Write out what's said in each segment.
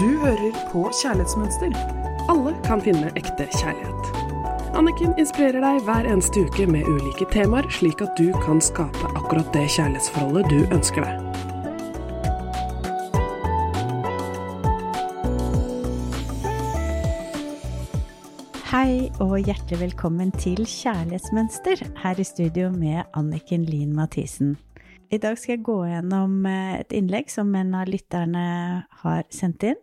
Du hører på Kjærlighetsmønster. Alle kan finne ekte kjærlighet. Anniken inspirerer deg hver eneste uke med ulike temaer, slik at du kan skape akkurat det kjærlighetsforholdet du ønsker deg. Hei og hjertelig velkommen til Kjærlighetsmønster, her i studio med Anniken Lien Mathisen. I dag skal jeg gå gjennom eh, et innlegg som en av lytterne har sendt inn.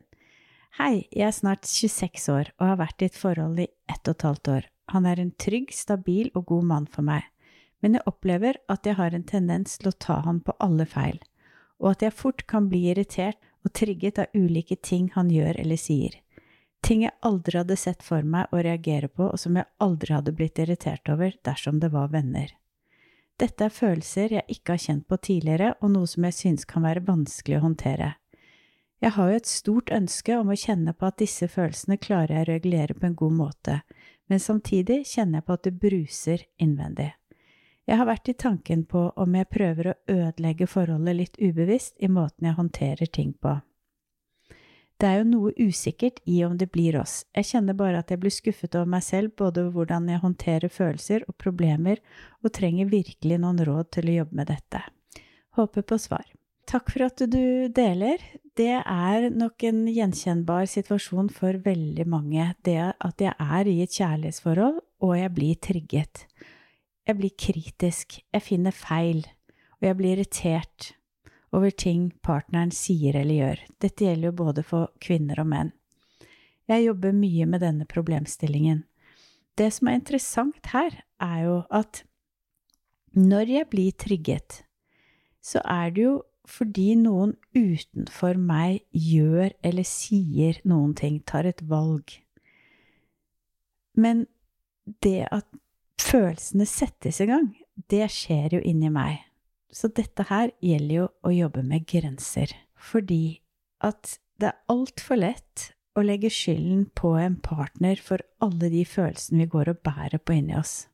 Hei, jeg er snart 26 år og har vært i et forhold i ett og et halvt år. Han er en trygg, stabil og god mann for meg, men jeg opplever at jeg har en tendens til å ta han på alle feil, og at jeg fort kan bli irritert og trigget av ulike ting han gjør eller sier. Ting jeg aldri hadde sett for meg å reagere på, og som jeg aldri hadde blitt irritert over dersom det var venner. Dette er følelser jeg ikke har kjent på tidligere, og noe som jeg synes kan være vanskelig å håndtere. Jeg har jo et stort ønske om å kjenne på at disse følelsene klarer jeg å regulere på en god måte, men samtidig kjenner jeg på at det bruser innvendig. Jeg har vært i tanken på om jeg prøver å ødelegge forholdet litt ubevisst i måten jeg håndterer ting på. Det er jo noe usikkert i om det blir oss, jeg kjenner bare at jeg blir skuffet over meg selv både over hvordan jeg håndterer følelser og problemer, og trenger virkelig noen råd til å jobbe med dette. Håper på svar. Takk for at du deler. Det er nok en gjenkjennbar situasjon for veldig mange, det at jeg er i et kjærlighetsforhold, og jeg blir trigget. Jeg blir kritisk, jeg finner feil, og jeg blir irritert over ting partneren sier eller gjør. Dette gjelder jo både for kvinner og menn. Jeg jobber mye med denne problemstillingen. Det som er interessant her, er jo at når jeg blir trigget, så er det jo fordi noen utenfor meg gjør eller sier noen ting, tar et valg. Men det at følelsene settes i gang, det skjer jo inni meg. Så dette her gjelder jo å jobbe med grenser, fordi at det er altfor lett å legge skylden på en partner for alle de følelsene vi går og bærer på inni oss.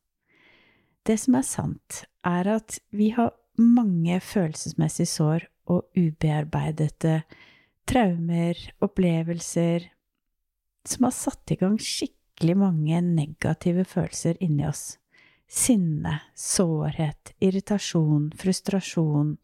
Det som er sant, er at vi har mange følelsesmessige sår og ubearbeidede traumer, opplevelser, som har satt i gang skikkelig mange negative følelser inni oss sinne, sårhet, irritasjon, frustrasjon,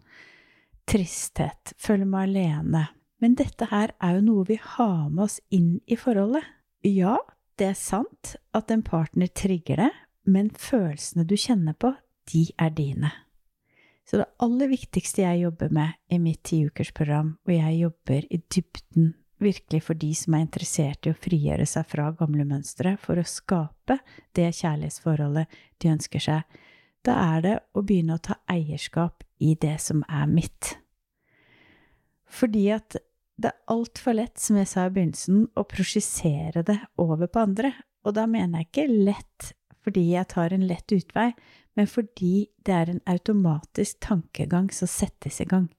tristhet, føle meg alene. Men dette her er jo noe vi har med oss inn i forholdet. Ja, det er sant at en partner trigger det, men følelsene du kjenner på, de er dine. Så det aller viktigste jeg jobber med i mitt tiukersprogram, og jeg jobber i dybden virkelig for de som er interessert i å frigjøre seg fra gamle mønstre for å skape det kjærlighetsforholdet de ønsker seg, da er det å begynne å ta eierskap i det som er mitt. Fordi at det er altfor lett, som jeg sa i begynnelsen, å prosjisere det over på andre. Og da mener jeg ikke lett fordi jeg tar en lett utvei, men fordi det er en automatisk tankegang som settes i gang.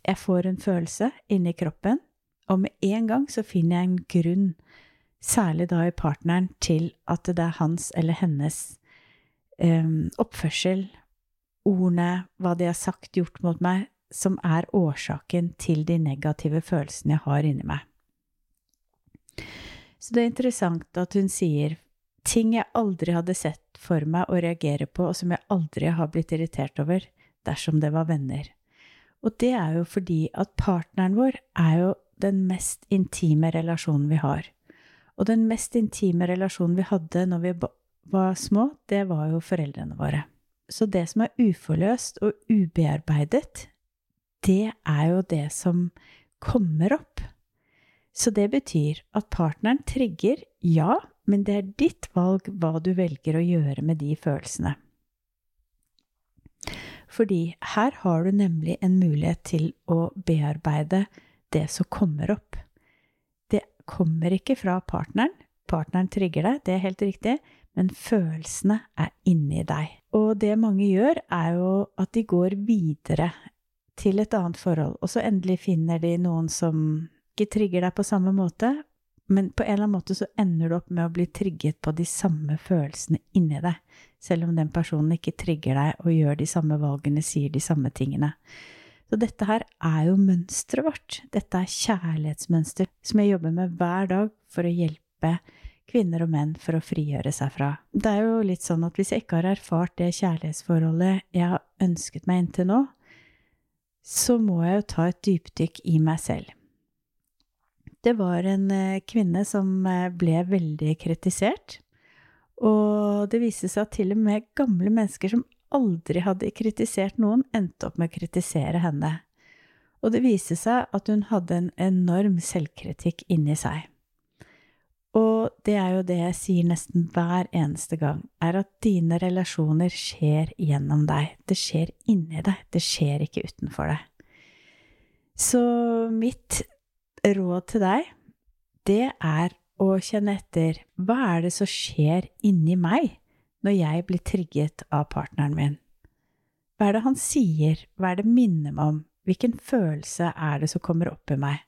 Jeg får en følelse inni kroppen, og med en gang så finner jeg en grunn, særlig da i partneren, til at det er hans eller hennes um, oppførsel, ordene, hva de har sagt, gjort mot meg, som er årsaken til de negative følelsene jeg har inni meg. Så det er interessant at hun sier ting jeg aldri hadde sett for meg å reagere på, og som jeg aldri har blitt irritert over dersom det var venner. Og det er jo fordi at partneren vår er jo den mest intime relasjonen vi har. Og den mest intime relasjonen vi hadde når vi var små, det var jo foreldrene våre. Så det som er uforløst og ubearbeidet, det er jo det som kommer opp. Så det betyr at partneren trigger, ja, men det er ditt valg hva du velger å gjøre med de følelsene. Fordi her har du nemlig en mulighet til å bearbeide det som kommer opp. Det kommer ikke fra partneren. Partneren trigger deg, det er helt riktig, men følelsene er inni deg. Og det mange gjør, er jo at de går videre til et annet forhold, og så endelig finner de noen som ikke trigger deg på samme måte, men på en eller annen måte så ender du opp med å bli trigget på de samme følelsene inni deg, selv om den personen ikke trigger deg og gjør de samme valgene, sier de samme tingene. Så dette her er jo mønsteret vårt. Dette er kjærlighetsmønster som jeg jobber med hver dag for å hjelpe kvinner og menn for å frigjøre seg fra. Det er jo litt sånn at hvis jeg ikke har erfart det kjærlighetsforholdet jeg har ønsket meg inntil nå, så må jeg jo ta et dypdykk i meg selv. Det var en eh, kvinne som eh, ble veldig kritisert, og det viste seg at til og med gamle mennesker som aldri hadde kritisert noen, endte opp med å kritisere henne. Og det viste seg at hun hadde en enorm selvkritikk inni seg. Og det er jo det jeg sier nesten hver eneste gang, er at dine relasjoner skjer gjennom deg. Det skjer inni deg, det skjer ikke utenfor deg. Så mitt råd til deg, det er å kjenne etter hva er det som skjer inni meg når jeg blir trigget av partneren min? Hva er det han sier, hva er det minner meg om, hvilken følelse er det som kommer opp i meg?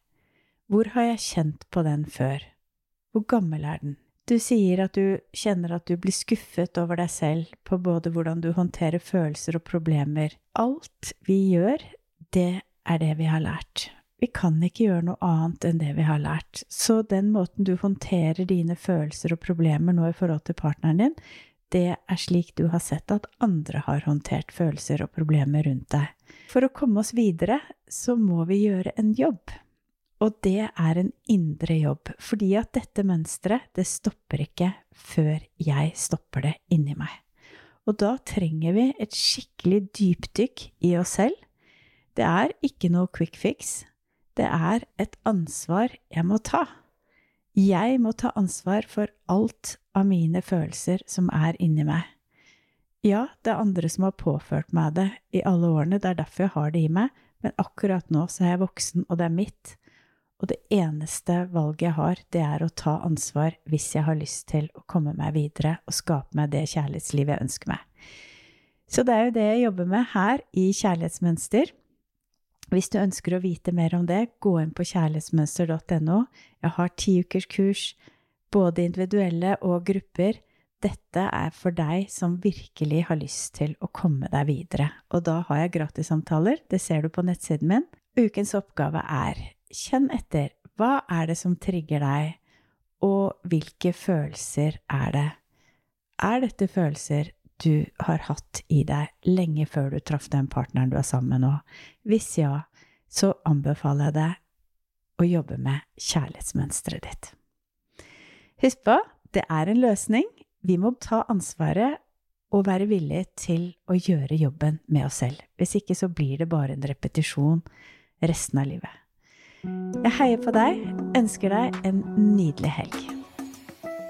Hvor har jeg kjent på den før? Hvor gammel er den? Du sier at du kjenner at du blir skuffet over deg selv på både hvordan du håndterer følelser og problemer. Alt vi gjør, det er det vi har lært. Vi kan ikke gjøre noe annet enn det vi har lært. Så den måten du håndterer dine følelser og problemer nå i forhold til partneren din, det er slik du har sett at andre har håndtert følelser og problemer rundt deg. For å komme oss videre, så må vi gjøre en jobb. Og det er en indre jobb, fordi at dette mønsteret, det stopper ikke før jeg stopper det inni meg. Og da trenger vi et skikkelig dypdykk i oss selv. Det er ikke noe quick fix. Det er et ansvar jeg må ta. Jeg må ta ansvar for alt av mine følelser som er inni meg. Ja, det er andre som har påført meg det i alle årene, det er derfor jeg har det i meg, men akkurat nå så er jeg voksen, og det er mitt. Og det eneste valget jeg har, det er å ta ansvar hvis jeg har lyst til å komme meg videre og skape meg det kjærlighetslivet jeg ønsker meg. Så det er jo det jeg jobber med her i Kjærlighetsmønster. Hvis du ønsker å vite mer om det, gå inn på kjærlighetsmønster.no. Jeg har ti ukers kurs, både individuelle og grupper. Dette er for deg som virkelig har lyst til å komme deg videre. Og da har jeg gratissamtaler, det ser du på nettsiden min. Ukens oppgave er kjenn etter. Hva er det som trigger deg, og hvilke følelser er det? Er dette følelser du har hatt i deg lenge før du traff den partneren du er sammen med nå? Hvis ja, så anbefaler jeg deg å jobbe med kjærlighetsmønsteret ditt. Husk på, det er en løsning. Vi må ta ansvaret og være villige til å gjøre jobben med oss selv. Hvis ikke så blir det bare en repetisjon resten av livet. Jeg heier på deg, ønsker deg en nydelig helg.